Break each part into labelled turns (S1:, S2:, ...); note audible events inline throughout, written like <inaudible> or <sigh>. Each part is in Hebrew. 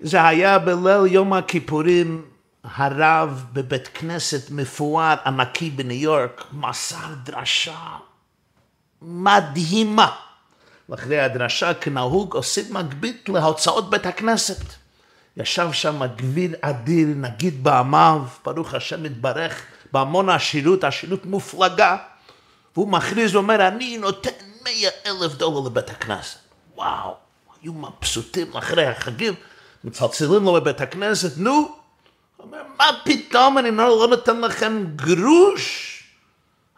S1: זה היה בליל יום הכיפורים, הרב בבית כנסת מפואר ענקי בניו יורק, מסר דרשה מדהימה. ואחרי הדרשה כנהוג עושים מגבית להוצאות בית הכנסת. ישב שם גביר אדיר, נגיד בעמיו, ברוך השם יתברך, בהמון עשירות, עשירות מופלגה, והוא מכריז ואומר, אני נותן מאה אלף דולר לבית הכנסת. וואו, היו מבסוטים אחרי החגים, מצלצלים לו בבית הכנסת, נו, הוא אומר, מה פתאום אני לא, לא נותן לכם גרוש?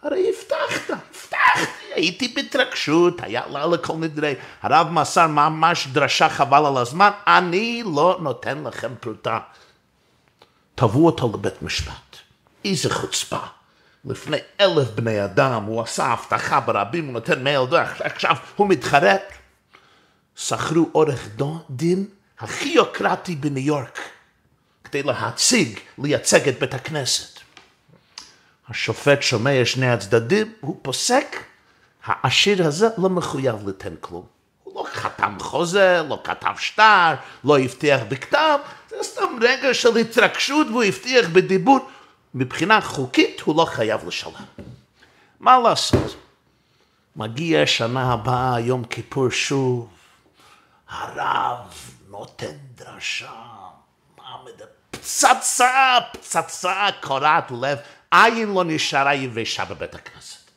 S1: הרי הבטחת, הבטחתי, הייתי בהתרגשות, היה לה לכל נדרי. הרב מסר ממש דרשה חבל על הזמן, אני לא נותן לכם פרוטה. תבעו אותו לבית משפט. איזה חוצפה. לפני אלף בני אדם, הוא עשה הבטחה ברבים, הוא נותן מייל דוח, עכשיו הוא מתחרט. שכרו עורך דין הכי יוקרתי בניו יורק, כדי להציג, לייצג את בית הכנסת. השופט שומע שני הצדדים, הוא פוסק, העשיר הזה לא מחויב לתן כלום. הוא לא חתם חוזה, לא כתב שטר, לא הבטיח בכתב, זה סתם רגע של התרגשות והוא הבטיח בדיבור. מבחינה חוקית הוא לא חייב לשלם. מה לעשות? מגיע שנה הבאה, יום כיפור שוב, הרב נותן דרשה, מה מדבר? פצצה, פצצה קורעת לב, עין לא נשארה יבשה בבית הכנסת.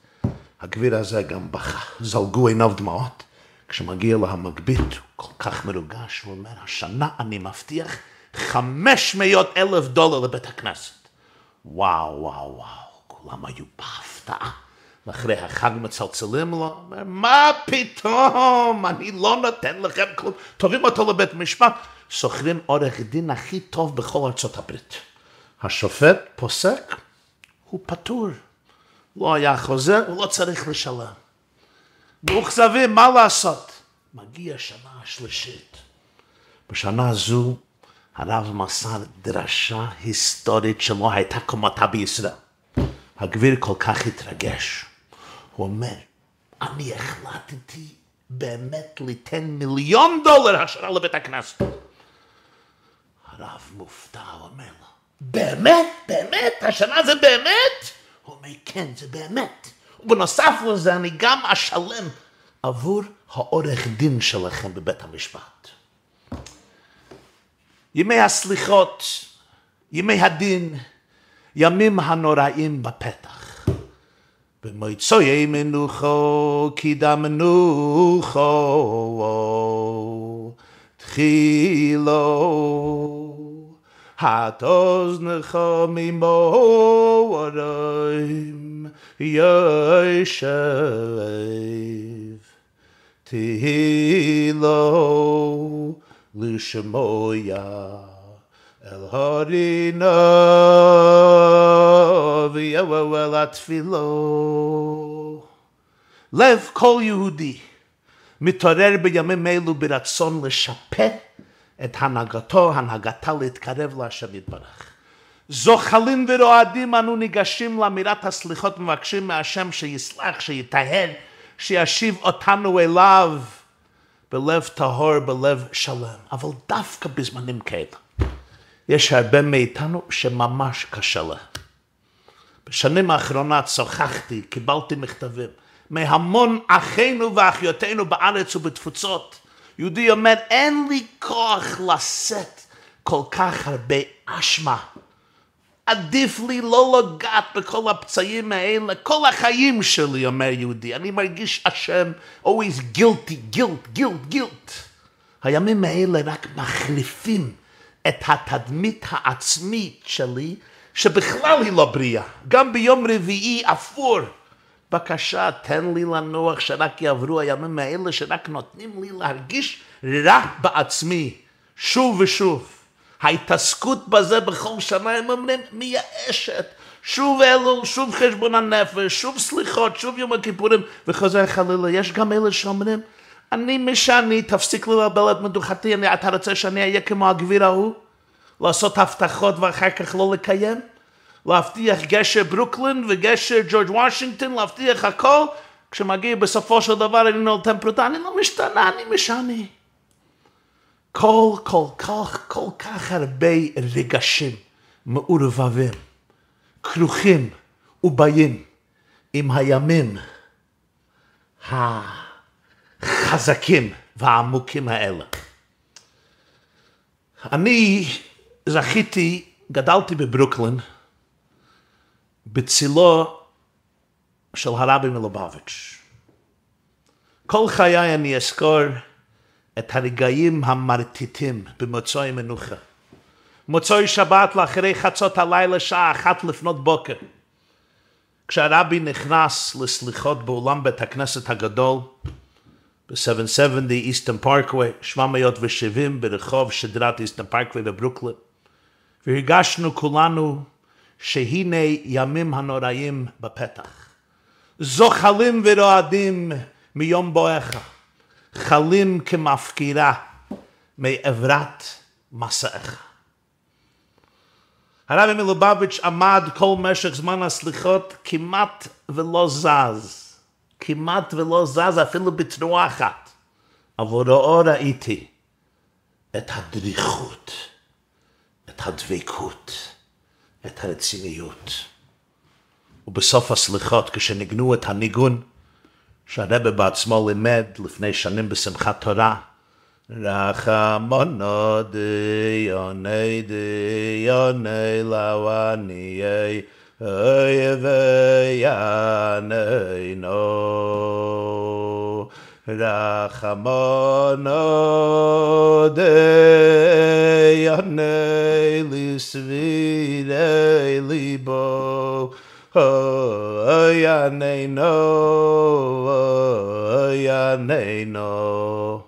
S1: הגביר הזה גם בכה, זלגו עיניו דמעות. כשמגיע לה המגבית, הוא כל כך מרוגש, הוא אומר, השנה אני מבטיח 500 אלף דולר לבית הכנסת. וואו, וואו, וואו, כולם היו בהפתעה. ואחרי החג מצלצלים לו, אומר, מה פתאום, אני לא נותן לכם כלום. תובעים אותו לבית משפט, שוכרים עורך דין הכי טוב בכל ארצות הברית. השופט פוסק, הוא פטור. לא היה חוזר, הוא לא צריך לשלם. מאוכזבים, מה לעשות? מגיע שנה השלישית. בשנה זו הרב מסר דרשה היסטורית שלא הייתה כמותה בישראל. הגביר כל כך התרגש. הוא אומר, אני החלטתי באמת ליתן מיליון דולר השנה לבית הכנסת. הרב מופתע, הוא אומר לו, באמת? באמת? השנה זה באמת? הוא אומר, כן, זה באמת. ובנוסף לזה אני גם אשלם עבור העורך דין שלכם בבית המשפט. ימי הסליחות, ימי הדין, ימים הנוראים בפתח. במוי צוי מנוחו, כי דה מנוחו, תחילו. Hatoz nechom imo oroim yoshev Tehilo אל הרינו ויבואו אל התפילו. לב כל יהודי מתעורר בימים אלו ברצון לשפר את הנהגתו, הנהגתה להתקרב להשם יתברך. זוחלים ורועדים אנו ניגשים לאמירת הסליחות ומבקשים מהשם שיסלח, שיטהר, שישיב אותנו אליו בלב טהור, בלב שלם. אבל דווקא בזמנים כאלה. יש הרבה מאיתנו שממש קשה לה. בשנים האחרונות שוחחתי, קיבלתי מכתבים מהמון אחינו ואחיותינו בארץ ובתפוצות. יהודי אומר, אין לי כוח לשאת כל כך הרבה אשמה. עדיף לי לא לגעת בכל הפצעים האלה, כל החיים שלי, אומר יהודי. אני מרגיש אשם, always guilty, guilt, guilt, guilt. הימים האלה רק מחליפים את התדמית העצמית שלי, שבכלל היא לא בריאה. גם ביום רביעי אפור. בבקשה, תן לי לנוח שרק יעברו הימים האלה, שרק נותנים לי להרגיש רע בעצמי, שוב ושוב. ההתעסקות בזה בכל שנה, הם אומרים, מייאשת. שוב אלול, שוב חשבון הנפש, שוב סליחות, שוב יום הכיפורים, וחוזר חלילה. יש גם אלה שאומרים, אני משני, תפסיק לבלבל את מדוחתי, אני, אתה רוצה שאני אהיה כמו הגביר ההוא? לעשות הבטחות ואחר כך לא לקיים? להבטיח גשר ברוקלין וגשר ג'ורג' וושינגטון, להבטיח הכל, כשמגיע בסופו של דבר אני נותן פרוטה, אני לא משתנה, אני משני. כל, כל כך, כל כך הרבה רגשים מעורבבים, כרוכים ובאים עם הימים החזקים והעמוקים האלה. אני זכיתי, גדלתי בברוקלין, בצילו של הרבי מלובביץ'. כל חיי אני אזכור את הרגעים המרטיטים במוצאי מנוחה. מוצאי שבת לאחרי חצות הלילה שעה אחת לפנות בוקר. כשהרבי נכנס לסליחות באולם בית הכנסת הגדול, ב-770 איסטן פארקווי, 770 ברחוב שדרת איסטן פארקווי בברוקלין, והרגשנו כולנו שהנה ימים הנוראים בפתח. זוחלים ורועדים מיום בואך, חלים כמפקירה מעברת מסעך. הרבי מלובביץ' עמד כל משך זמן הסליחות כמעט ולא זז, כמעט ולא זז אפילו בתנועה אחת, אבל לא ראיתי את הדריכות, את הדבקות, את הרציניות. ובסוף הסליחות, כשניגנו את הניגון שהרבא בעצמו לימד לפני שנים בשמחת תורה, רחמונו דיוני דיוני לוואניי אוי ויענינו רחמונו דיוני לסבירי ליבו. אוי יענינו אוי יענינו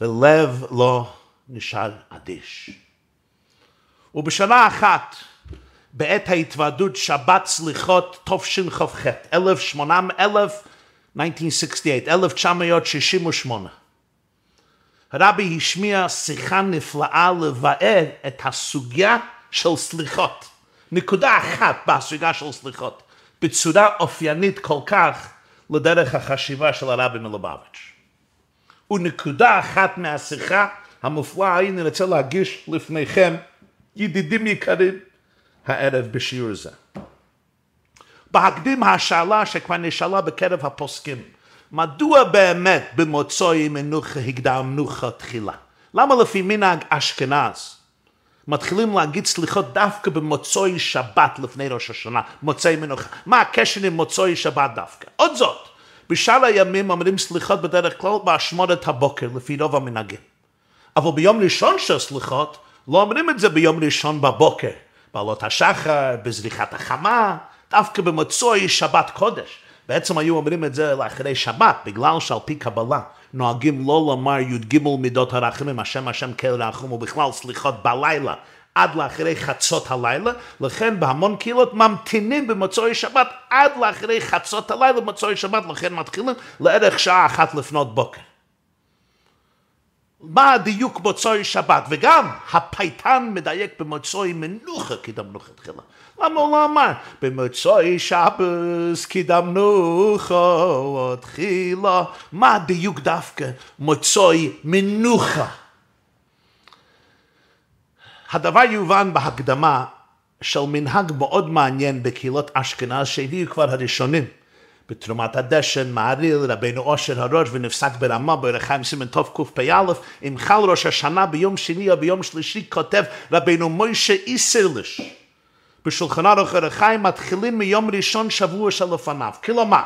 S1: ולב לא נשאר אדיש. ובשנה אחת, בעת ההתוועדות שבת סליחות תשכ"ח, 1968, הרבי השמיע שיחה נפלאה לבאר את הסוגיה של סליחות. נקודה אחת בסוגיה של סליחות, בצורה אופיינית כל כך לדרך החשיבה של הרבי מלובביץ'. ונקודה אחת מהשיחה המופלאה אני רוצה להגיש לפניכם, ידידים יקרים, הערב בשיעור זה. בהקדים השאלה שכבר נשאלה בקרב הפוסקים, מדוע באמת במוצאי מנוחה הקדמנו תחילה? למה לפי מנהג אשכנז מתחילים להגיד סליחות דווקא במוצאי שבת לפני ראש השנה, מוצאי מנוחה? מה הקשר עם מוצאי שבת דווקא? עוד זאת, בשאר הימים אומרים סליחות בדרך כלל באשמורת הבוקר, לפי רוב המנהגים. אבל ביום ראשון של סליחות, לא אומרים את זה ביום ראשון בבוקר, בעלות השחר, בזריחת החמה, דווקא במוצאי שבת קודש. בעצם היו אומרים את זה לאחרי שבת, בגלל שעל פי קבלה נוהגים לא לומר י"ג מידות הרחמים, השם השם כל רחום, ובכלל סליחות בלילה, עד לאחרי חצות הלילה, לכן בהמון קהילות ממתינים במוצאי שבת עד לאחרי חצות הלילה במוצאי שבת, לכן מתחילים לערך שעה אחת לפנות בוקר. מה הדיוק מוצאי שבת? וגם הפייטן מדייק במוצאי מנוחה כדמנוחה תחילה. למה הוא לא אמר? במוצאי שבס כדמנוחה תחילה. מה הדיוק דווקא? מוצאי מנוחה. הדבר יובן בהקדמה של מנהג מאוד מעניין בקהילות אשכנז שהביאו כבר הראשונים. בתרומת הדשן, מעריל, רבינו אושר הראש ונפסק ברמה ברחיים סימן טוב קפ"א, אם חל ראש השנה ביום שני או ביום שלישי, כותב רבינו מוישה איסרליש. בשולחן ערוך הרחיים מתחילים מיום ראשון שבוע שלפניו. כלומר,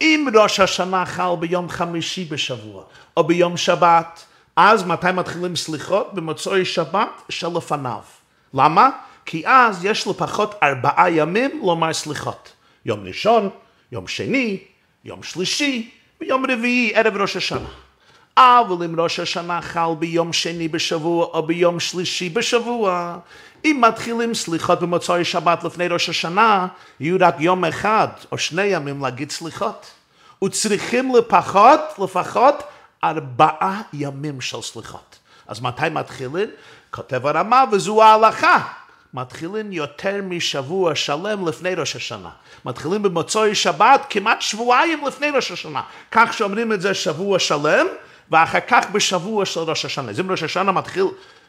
S1: אם ראש השנה חל ביום חמישי בשבוע או ביום שבת, אז מתי מתחילים סליחות? במוצאי שבת שלפניו. למה? כי אז יש לפחות ארבעה ימים לומר סליחות. יום ראשון, יום שני, יום שלישי ויום רביעי, ערב ראש השנה. אבל אם ראש השנה חל ביום שני בשבוע או ביום שלישי בשבוע, אם מתחילים סליחות במוצאי שבת לפני ראש השנה, יהיו רק יום אחד או שני ימים להגיד סליחות. וצריכים לפחות, לפחות ארבעה ימים של סליחות. אז מתי מתחילים? כותב הרמה וזו ההלכה. מתחילים יותר משבוע שלם לפני ראש השנה. מתחילים במוצאי שבת כמעט שבועיים לפני ראש השנה. כך שאומרים את זה שבוע שלם, ואחר כך בשבוע של ראש השנה. אז אם ראש השנה מתחיל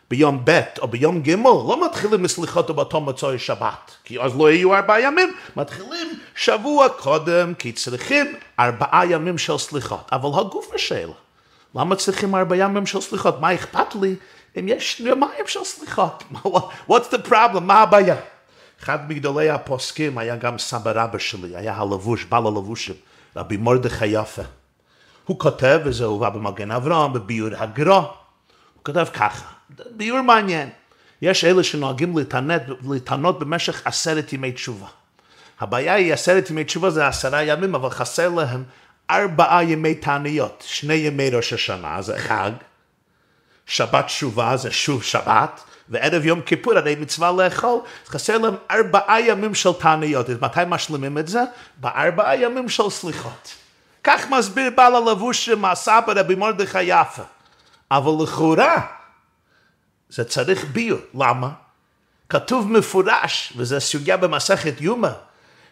S1: ביום ב' או ביום ג', לא מתחילים מסליחות באותו מצוי שבת, כי אז לא יהיו ארבעה ימים, מתחילים שבוע קודם, כי צריכים ארבעה ימים של סליחות. אבל הגוף השאלה, למה צריכים ארבעה ימים של סליחות? מה אכפת לי אם יש יומיים של סליחות? What's the problem? מה הבעיה? אחד מגדולי הפוסקים היה גם סבא רבא שלי, היה הלבוש, בעל הלבושים, רבי מרדכי יפה. הוא כותב, וזה הובא במגן אברהם, בביור הגרו, הוא כותב ככה, ביור מעניין, יש אלה שנוהגים להתענות במשך עשרת ימי תשובה. הבעיה היא עשרת ימי תשובה זה עשרה ימים, אבל חסר להם ארבעה ימי תעניות, שני ימי ראש השנה, זה חג, שבת תשובה זה שוב שבת, וערב יום כיפור הרי מצווה לאכול, חסר להם ארבעה ימים של תעניות. אז מתי משלימים את זה? בארבעה ימים של סליחות. כך מסביר בעל הלבוש מהסבא רבי מרדכי יפה. אבל לכאורה זה צריך ביור. למה? כתוב מפורש, וזו סוגיה במסכת יומא,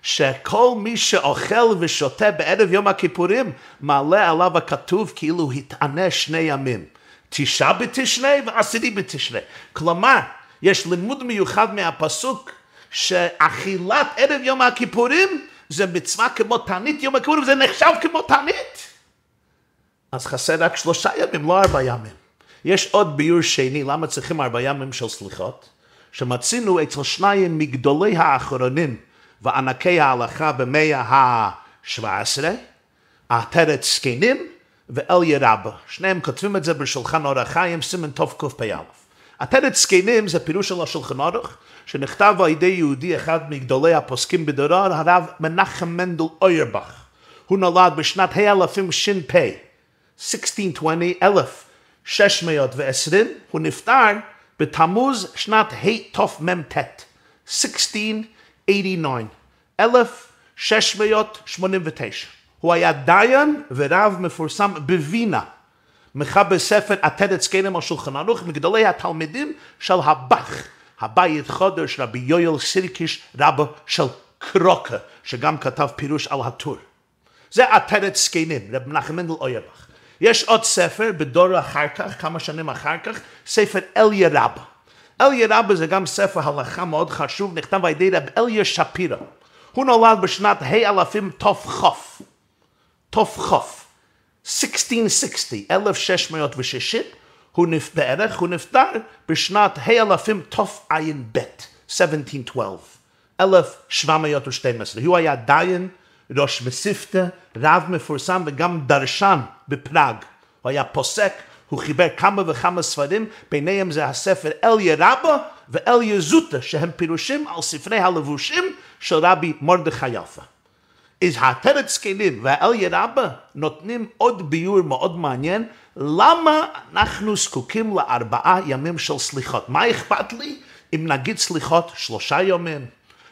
S1: שכל מי שאוכל ושותה בערב יום הכיפורים, מעלה עליו הכתוב כאילו התענה שני ימים. תשעה בתשרי ועשירי בתשרי. כלומר, יש לימוד מיוחד מהפסוק שאכילת ערב יום הכיפורים זה מצווה כמו תענית יום הכיפורים, זה נחשב כמו תענית. אז חסר רק שלושה ימים, לא ארבעה ימים. יש עוד ביור שני, למה צריכים ארבעה ימים של סליחות? שמצינו אצל שניים מגדולי האחרונים וענקי ההלכה במאה ה-17, עטרת זקנים ואליה רבה. שניהם כותבים את זה בשולחן אור החיים, סימן תקפ"א. עטרת זקנים זה פירוש של השולחן אורך, שנכתב על ידי יהודי אחד מגדולי הפוסקים בדורו, הרב מנחם מנדל אוירבך. הוא נולד בשנת האלפים ש"פ, 1620, 1620, הוא נפטר בתמוז שנת התמ"ט, 1689, 1689. הוא היה דיין ורב מפורסם בווינה. מחבר ספר עטרת זקנים על שולחן ערוך מגדולי התלמידים של הבח, הבית חודש רבי יואל סירקיש רבו של קרוקה, שגם כתב פירוש על הטור. זה עטרת זקנים, רב מנחם מנדל אוירבך. יש עוד ספר בדור אחר כך, כמה שנים אחר כך, ספר אליה רבא. אליה רבא זה גם ספר הלכה מאוד חשוב, נכתב על ידי רב אליה שפירא. הוא נולד בשנת ה' אלפים תכ"ח. תכ"ח, 1660, 1660, הוא בערך, הוא נפטר בשנת האלפים תע"ב, 1712, 1712. הוא היה דיין, ראש מסיפתא, רב מפורסם וגם דרשן בפראג. הוא היה פוסק, הוא חיבר כמה וכמה ספרים, ביניהם זה הספר אליה רבא ואליה זוטה, שהם פירושים על ספרי הלבושים של רבי מרדכי יפה. Is העטרת זקנים והאליה רבא נותנים עוד ביור מאוד מעניין למה אנחנו זקוקים לארבעה ימים של סליחות. מה אכפת לי אם נגיד סליחות שלושה ימים,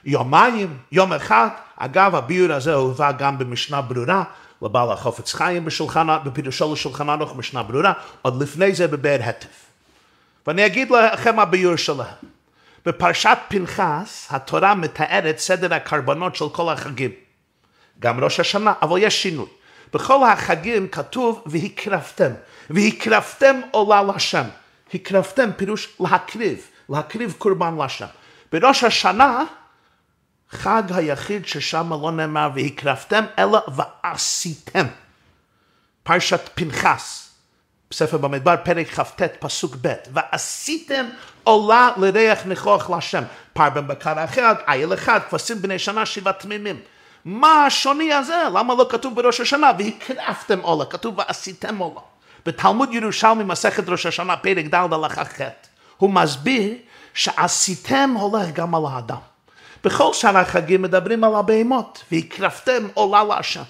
S1: יומיים, יום אחד? אגב, הביור הזה הובא גם במשנה ברורה לבעל החופץ חיים בפירושו לשולחן ערוך משנה ברורה, עוד לפני זה בבאר הטף. ואני אגיד לכם הביור שלהם. בפרשת פנחס התורה מתארת סדר הקרבנות של כל החגים. גם ראש השנה, אבל יש שינוי. בכל החגים כתוב והקרבתם, והקרבתם עולה לשם. הקרבתם פירוש להקריב, להקריב קורבן לשם. בראש השנה, חג היחיד ששם לא נאמר והקרבתם, אלא ועשיתם. פרשת פנחס, בספר במדבר, פרק כ"ט, פסוק ב', ועשיתם עולה לריח ניחוח לשם. פרבן בקר אחד, אייל אחד, כבשים בני שנה, שבעה תמימים. מה השוני הזה? למה לא כתוב בראש השנה והקרבתם עולה? כתוב ועשיתם עולה. בתלמוד ירושלמי מסכת ראש השנה פרק ד' הלכה ח' הוא מסביר שעשיתם הולך גם על האדם. בכל שאר החגים מדברים על הבהמות והקרבתם עולה להשם.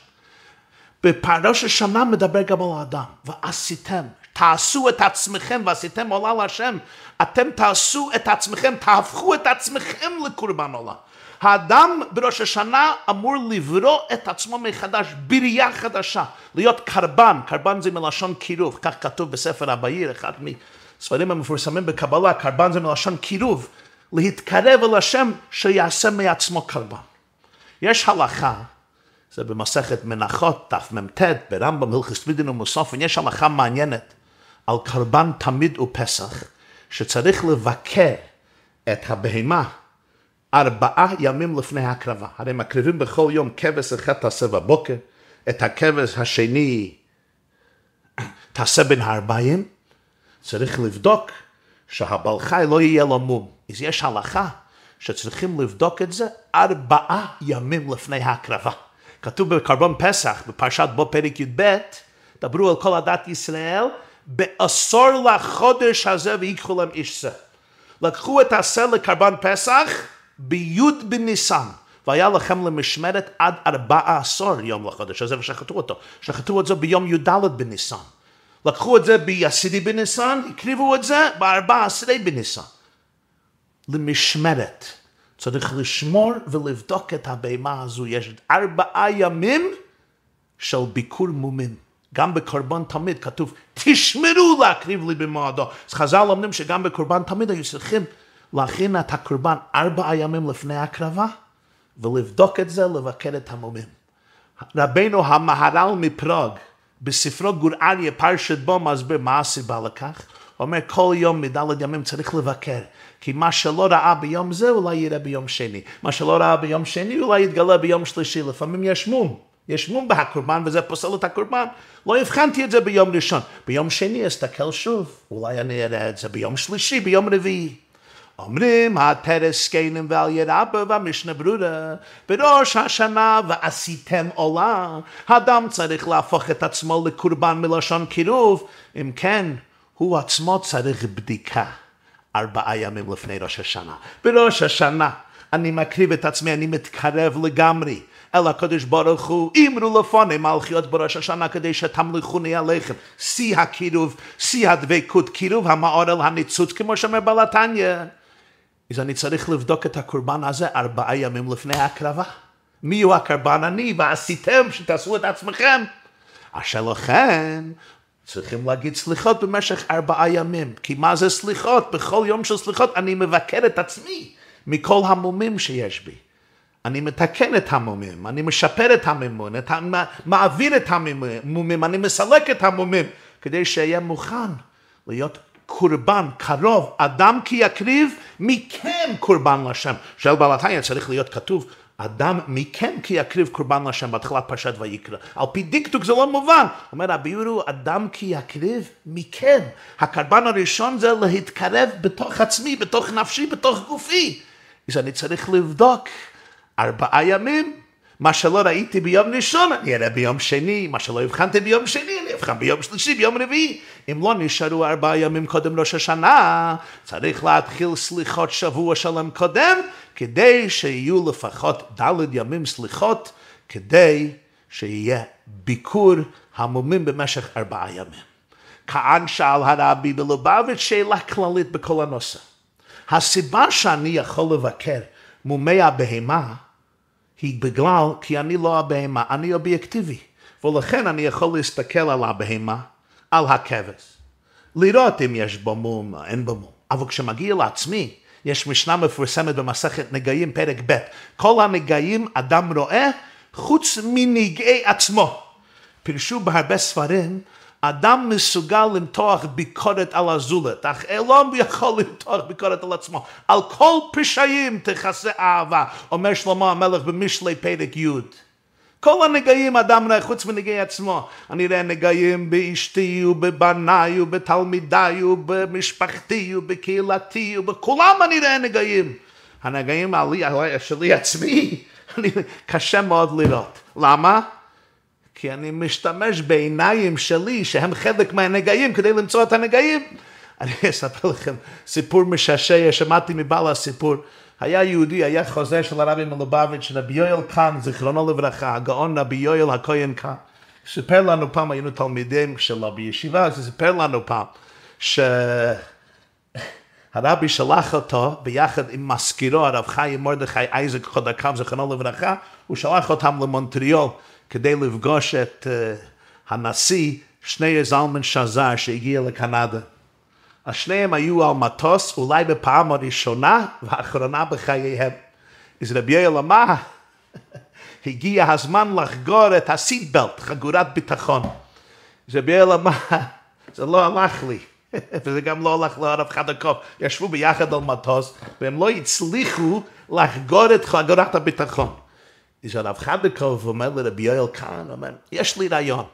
S1: בפרוש השנה מדבר גם על האדם ועשיתם תעשו את עצמכם ועשיתם עולה להשם אתם תעשו את עצמכם תהפכו את עצמכם לקורבן עולה האדם בראש השנה אמור לברוא את עצמו מחדש, בריאה חדשה, להיות קרבן, קרבן זה מלשון קירוב, כך כתוב בספר הבאיר, אחד מהספרים המפורסמים בקבלה, קרבן זה מלשון קירוב, להתקרב אל השם שיעשה מעצמו קרבן. יש הלכה זה במסכת מנחות, תמ"ט, ברמב"ם, הלכס תמידין ומוסופן, יש הלכה מעניינת על קרבן תמיד ופסח, שצריך לבקר את הבהמה ארבעה ימים לפני ההקרבה. הרי מקריבים בכל יום כבש אחד תעשה בבוקר, את הכבש השני תעשה בין הארבעים, צריך לבדוק שהבעל חי לא יהיה לו מום. אז יש הלכה שצריכים לבדוק את זה ארבעה ימים לפני ההקרבה. כתוב בקרבון פסח, בפרשת בו פרק י"ב, דברו על כל הדת ישראל, בעשור לחודש הזה ויקחו להם איש זה. לקחו את הסל לקרבן פסח בי' בניסן. והיה לכם למשמרת עד ארבע עשור יום לחודש הזה ושחטו אותו. שחטו את זה ביום י"ד בניסן. לקחו את זה בעשירי בניסן, הקריבו את זה בארבע עשרי בניסן. למשמרת. צריך לשמור ולבדוק את הבהמה הזו. יש ארבעה ימים של ביקור מומים. גם בקורבן תמיד כתוב, תשמרו להקריב לי במועדו. אז חז"ל אומרים שגם בקורבן תמיד היו צריכים להכין את הקורבן ארבעה ימים לפני ההקרבה, ולבדוק את זה, לבקר את המומים. רבנו המהר"ל מפראג, בספרו גור אריה פרשת בו מסביר מה הסיבה לכך. הוא אומר כל יום מדלת ימים צריך לבקר, כי מה שלא ראה ביום זה אולי יראה ביום שני, מה שלא ראה ביום שני אולי יתגלה ביום שלישי, לפעמים יש מום, יש מום בהקורבן וזה פוסל את הקורבן, לא הבחנתי את זה ביום ראשון, ביום שני אסתכל שוב, אולי אני אראה את זה ביום שלישי, ביום רביעי. אומרים התרס סקיינים ועל ירבה והמשנה ברורה בראש השנה ועשיתם עולה האדם צריך להפוך את עצמו לקורבן מלשון קירוב אם כן הוא עצמו צריך בדיקה ארבעה ימים לפני ראש השנה בראש השנה אני מקריב את עצמי אני מתקרב לגמרי אל הקדוש ברוך הוא, אמרו לפוני מלכיות בראש השנה כדי שתמליכוני עליכם. שיא הקירוב, שיא הדבקות, קירוב המאור אל הניצוץ, כמו שאומר בלתניה. אז אני צריך לבדוק את הקורבן הזה ארבעה ימים לפני ההקרבה. מי הוא הקורבן אני ועשיתם שתעשו את עצמכם. אשר לכן צריכים להגיד סליחות במשך ארבעה ימים. כי מה זה סליחות? בכל יום של סליחות אני מבקר את עצמי מכל המומים שיש בי. אני מתקן את המומים, אני משפר את המומים, את, מעביר את המומים, אני מסלק את המומים, כדי שאהיה מוכן להיות קורבן קרוב, אדם כי יקריב מכם קורבן לשם. של בעלתניא צריך להיות כתוב, אדם מכם כי יקריב קורבן לשם בהתחלת פרשת ויקרא. על פי דקדוק זה לא מובן. אומר הביאור הוא אדם כי יקריב מכם. הקורבן הראשון זה להתקרב בתוך עצמי, בתוך נפשי, בתוך גופי. אז אני צריך לבדוק ארבעה ימים. מה שלא ראיתי ביום ראשון, אני אראה ביום שני, מה שלא הבחנתי ביום שני, אני אבחן ביום שלישי, ביום רביעי. אם לא נשארו ארבעה ימים קודם ראש השנה, צריך להתחיל סליחות שבוע שלם קודם, כדי שיהיו לפחות ד' ימים סליחות, כדי שיהיה ביקור המומים במשך ארבעה ימים. כען שאל הרבי בלובביץ' שאלה כללית בכל הנושא. הסיבה שאני יכול לבקר מומי הבהמה, היא בגלל כי אני לא הבהמה, אני אובייקטיבי. ולכן אני יכול להסתכל על הבהמה, על הכבש, לראות אם יש בו מום או אין בו מום. אבל כשמגיע לעצמי, יש משנה מפורסמת במסכת נגעים פרק ב', כל הנגעים אדם רואה חוץ מנגעי עצמו. פירשו בהרבה ספרים אדם מסוגל למתוח ביקורת על הזולת, אך אלון יכול למתוח ביקורת על עצמו. על כל פשעים תכסה אהבה, אומר שלמה המלך במשלי פרק י'. כל הנגעים אדם רואה חוץ מנגעי עצמו. אני רואה נגעים באשתי ובבניי ובתלמידיי ובמשפחתי ובקהילתי ובכולם אני רואה נגעים. הנגעים שלי עצמי, <laughs> קשה מאוד לראות. למה? כי אני משתמש בעיניים שלי, שהם חלק מהנגעים, כדי למצוא את הנגעים. אני אספר לכם סיפור משעשע, שמעתי מבעל הסיפור. היה יהודי, היה חוזה של הרבי מלובביץ', רבי יואל קאן, זיכרונו לברכה, הגאון רבי יואל הכהן קאן. סיפר לנו פעם, היינו תלמידים שלו בישיבה, אז סיפר לנו פעם, שהרבי שלח אותו ביחד עם מזכירו, הרב חיים מרדכי אייזק חודקם, זיכרונו לברכה, הוא שלח אותם למונטריאול. כדי לפגוש את uh, הנשיא שני זלמן שזר שהגיע לקנדה. השניהם היו על מטוס אולי בפעם הראשונה והאחרונה בחייהם. אז רבי יואל אמר, הגיע הזמן לחגור את הסיטבלט, חגורת ביטחון. ז'ביאל אמר, זה לא הלך לי. <laughs> וזה גם לא הלך לרב חדקוב. ישבו ביחד על מטוס, והם לא הצליחו לחגור את חגורת הביטחון. אז הרב חדקוב אומר לרבי יואל כאן, אומר, יש לי רעיון.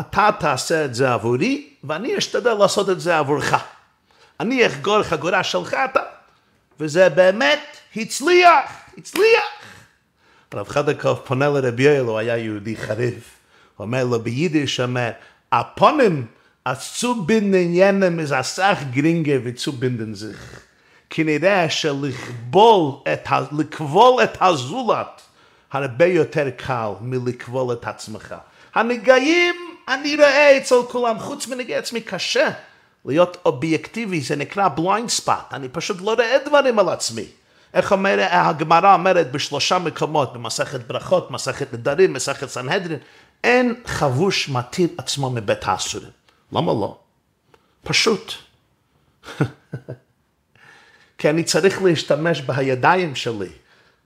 S1: אתה תעשה את זה עבורי, ואני אשתדל לעשות את זה עבורך. אני אחגור חגורה שלך, אתה... וזה באמת הצליח, הצליח. רב חדקוב פונה לרבי יואל, הוא היה יהודי חריף. הוא אומר לו ביידיש, אומר, הפונים עשו בינדן ינם איזה סך גרינגה בינדן זיך. כנראה שלכבול את, לכבול את הזולת הרבה יותר קל מלכבול את עצמך. הנגעים אני רואה אצל כולם, חוץ מנגעי עצמי קשה. להיות אובייקטיבי זה נקרא blind spot, אני פשוט לא רואה דברים על עצמי. איך אומר, הגמרא אומרת בשלושה מקומות, במסכת ברכות, מסכת נדרים, מסכת סנהדרין, אין חבוש מתיר עצמו מבית האסורים. למה לא? פשוט. <laughs> כי אני צריך להשתמש בידיים שלי,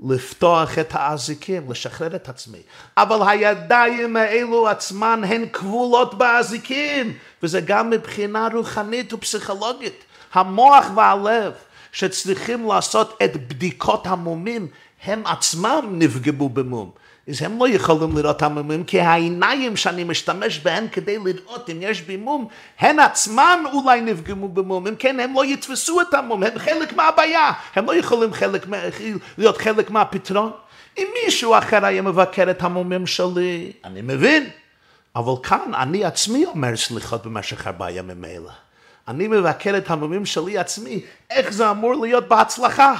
S1: לפתוח את האזיקים, לשחרר את עצמי. אבל הידיים האלו עצמן הן כבולות באזיקים, וזה גם מבחינה רוחנית ופסיכולוגית. המוח והלב שצריכים לעשות את בדיקות המומים, הם עצמם נפגעו במום. אז הם לא יכולים לראות המומים, כי העיניים שאני משתמש בהן כדי לראות אם יש בי מום, הן עצמן אולי נפגמו במום, אם כן הם לא יתפסו את המום, הם חלק מהבעיה, הם לא יכולים חלק, להיות חלק מהפתרון. אם מישהו אחר היה מבקר את המומים שלי, אני מבין, אבל כאן אני עצמי אומר סליחות במשך ארבעה ימים אלה. אני מבקר את המומים שלי עצמי, איך זה אמור להיות בהצלחה?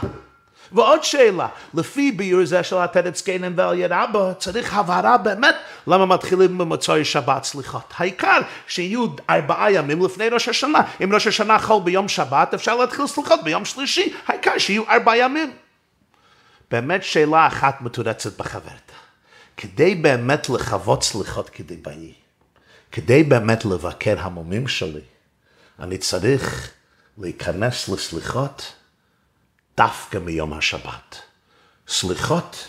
S1: ועוד שאלה, לפי ביור זה של התרת זקנים ואל ירבא, צריך הבהרה באמת למה מתחילים במוצאי שבת סליחות. העיקר שיהיו ארבעה ימים לפני ראש השנה. אם ראש השנה חול ביום שבת, אפשר להתחיל סליחות ביום שלישי, העיקר שיהיו ארבעה ימים. באמת שאלה אחת מתורצת בחברתה. כדי באמת לחוות סליחות כדי באי, כדי באמת לבקר המומים שלי, אני צריך להיכנס לסליחות דווקא מיום השבת. סליחות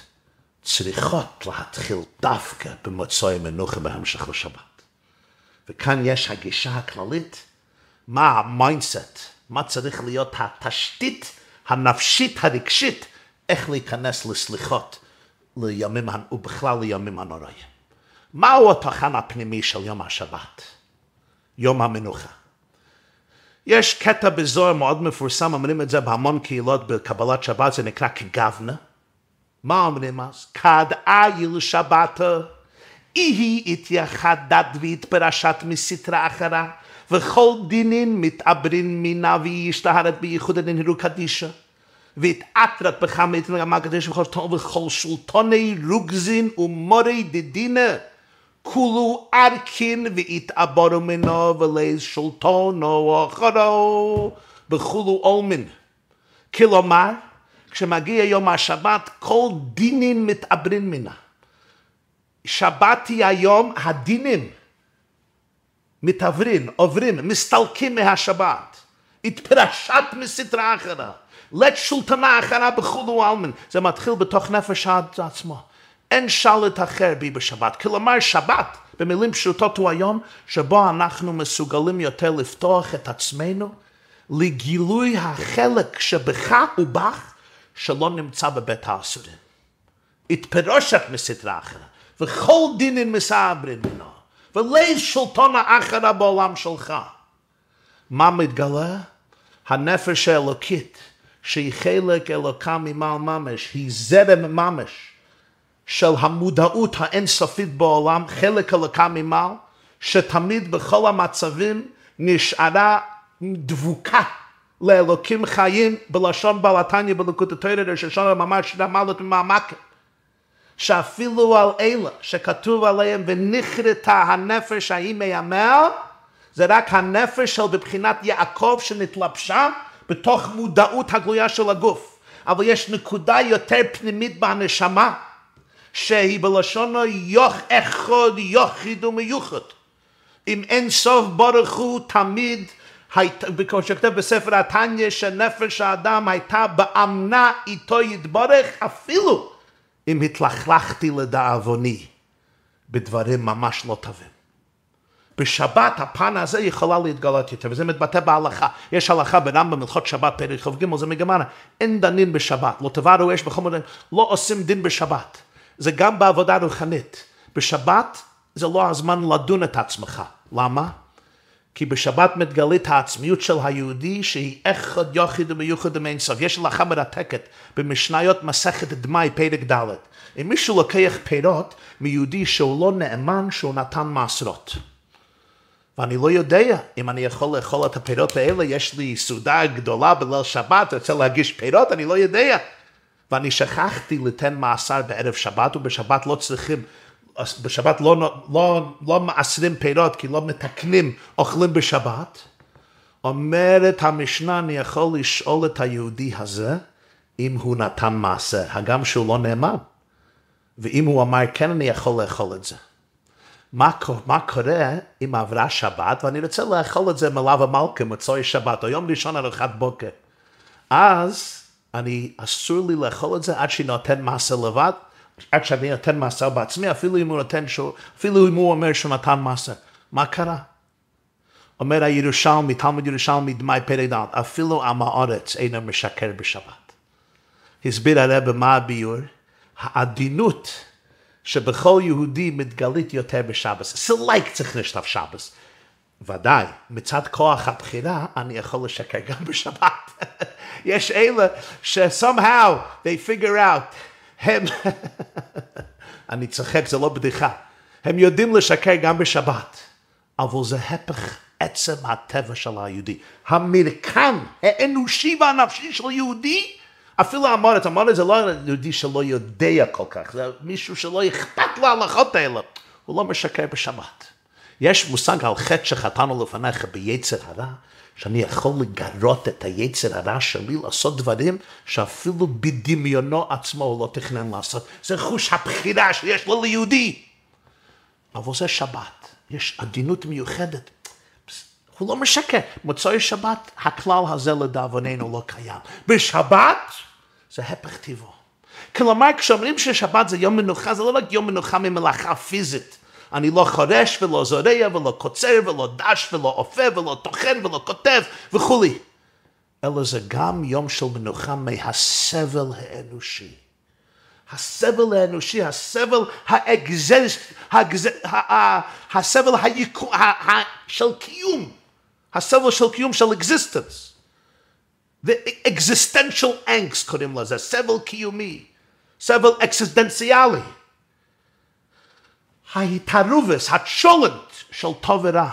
S1: צריכות להתחיל דווקא במוצאי מנוחה בהמשך לשבת. וכאן יש הגישה הכללית, מה ה mindset, מה צריך להיות התשתית הנפשית הרגשית, איך להיכנס לסליחות לימים, ובכלל לימים הנוראים. מהו התוכן הפנימי של יום השבת? יום המנוחה. יש קטע בזוהר מאוד מפורסם, אומרים את זה בהמון קהילות בקבלת שבת, זה נקרא כגוונא. מה אומרים אז? כד איל שבתו, איהי התייחדת והתפרשת מסתרה אחרה, וכל דינין מתעברין מינה וישתהרת בייחוד הנהרו קדישה. והתעטרת בחמת המקדש וכל שלטוני רוגזין ומורי דדינה. כולו ארקין והתעברו מנו ולז שלטונו אחרו בכולו אולמין. כלומר, כשמגיע יום השבת, כל דינין מתעברין מנה. שבת היא היום, הדינים מתעברין, עוברים, מסתלקים מהשבת. התפרשת מסתרה אחרה. לת שולטנה אחרה בכולו אלמן. זה מתחיל בתוך נפש עצמו. אין שלט אחר בי בשבת. כלומר, שבת, במילים פשוטות, הוא היום שבו אנחנו מסוגלים יותר לפתוח את עצמנו לגילוי החלק שבך ובך שלא נמצא בבית האסורים. התפרושת מסדרה אחרת, וכל דינין מסעברין מנו, ולב שלטון האחרה בעולם שלך. מה מתגלה? הנפש האלוקית, שהיא חלק אלוקה ממעל ממש, היא זרם ממש. של המודעות האינסופית בעולם, חלק הלקה ממעל, שתמיד בכל המצבים נשארה דבוקה לאלוקים חיים בלשון בעלתניה בלקוט התוירה ראש השונה ממש רמלת ממעמקת. שאפילו על אלה שכתוב עליהם ונכרתה הנפש ההיא מימיה, זה רק הנפש של בבחינת יעקב שנתלבשה בתוך מודעות הגלויה של הגוף. אבל יש נקודה יותר פנימית בנשמה, שהיא בלשון יוח אחד יוחיד ומיוחד. אם אין סוף ברוך הוא תמיד, כמו שכתב בספר התניא, שנפש האדם הייתה באמנה איתו יתברך אפילו אם התלכלכתי לדאבוני בדברים ממש לא טובים. בשבת הפן הזה יכולה להתגלות יותר, וזה מתבטא בהלכה. יש הלכה ברמב"ם, הלכות שבת, פרק כ"ג, זה מגמרא, אין דנין בשבת, לא תבערו אש בכל מיני, לא עושים דין בשבת. זה גם בעבודה רוחנית. בשבת זה לא הזמן לדון את עצמך. למה? כי בשבת מתגלית העצמיות של היהודי שהיא אחד יחיד ומיוחד ומאין סוף. יש הלכה מרתקת במשניות מסכת דמאי פרק ד'. אם מישהו לוקח פירות מיהודי שהוא לא נאמן שהוא נתן מעשרות. ואני לא יודע אם אני יכול לאכול את הפירות האלה, יש לי סעודה גדולה בליל שבת, רוצה להגיש פירות, אני לא יודע. ואני שכחתי לתן מעשר בערב שבת, ובשבת לא צריכים, בשבת לא, לא, לא מעשרים פירות, כי לא מתקנים, אוכלים בשבת. אומרת המשנה, אני יכול לשאול את היהודי הזה, אם הוא נתן מעשר, הגם שהוא לא נאמן. ואם הוא אמר, כן, אני יכול לאכול את זה. מה, מה קורה אם עברה שבת, ואני רוצה לאכול את זה מלאו המלכה, מצוי שבת, או יום ראשון ארוחת בוקר. אז אני, אסור לי לאכול את זה עד שאני נותן מסה לבד, עד שאני נותן מסה בעצמי, אפילו אם הוא נותן, שהוא, אפילו אם הוא אומר שהוא נתן מסה. מה קרה? אומר הירושלמי, תלמיד ירושלמי, דמי פרק ד', אפילו עם הארץ אינו משקר בשבת. הסביר הרב מה הביור? העדינות שבכל יהודי מתגלית יותר בשבס. סלייק צריך לשטף שבס. ודאי, מצד כוח הבחירה, אני יכול לשקר גם בשבת. <laughs> יש אלה ש-somehow they figure out, הם, <laughs> אני צוחק, זה לא בדיחה, הם יודעים לשקר גם בשבת, אבל זה הפך עצם הטבע של היהודי. המרקם האנושי והנפשי של יהודי אפילו המורת, המורת זה לא יהודי שלא יודע כל כך, זה מישהו שלא אכפת לו ההלכות האלה, הוא לא משקר בשבת. יש מושג על חטא שחטאנו לפניך ביצר הרע, שאני יכול לגרות את היצר הרע שלי לעשות דברים שאפילו בדמיונו עצמו הוא לא תכנן לעשות. זה חוש הבחירה שיש לו ליהודי. אבל זה שבת, יש עדינות מיוחדת. הוא לא משקר. מוצאי שבת, הכלל הזה לדאבוננו לא קיים. בשבת, זה הפך טיבו. כלומר, כשאומרים ששבת זה יום מנוחה, זה לא רק יום מנוחה ממלאכה פיזית. אני לא חורש ולא זורע ולא קוצר ולא דש ולא אופה ולא טוחן ולא כותב וכולי. אלא זה גם יום של מנוחה מהסבל האנושי. הסבל האנושי, הסבל ה exis, הסבל של קיום, הסבל של קיום של existence. ו-existential angst קוראים לזה, סבל קיומי, סבל אקסיסטנציאלי. ההתערובס, הצ'ולנט של טוב ורע.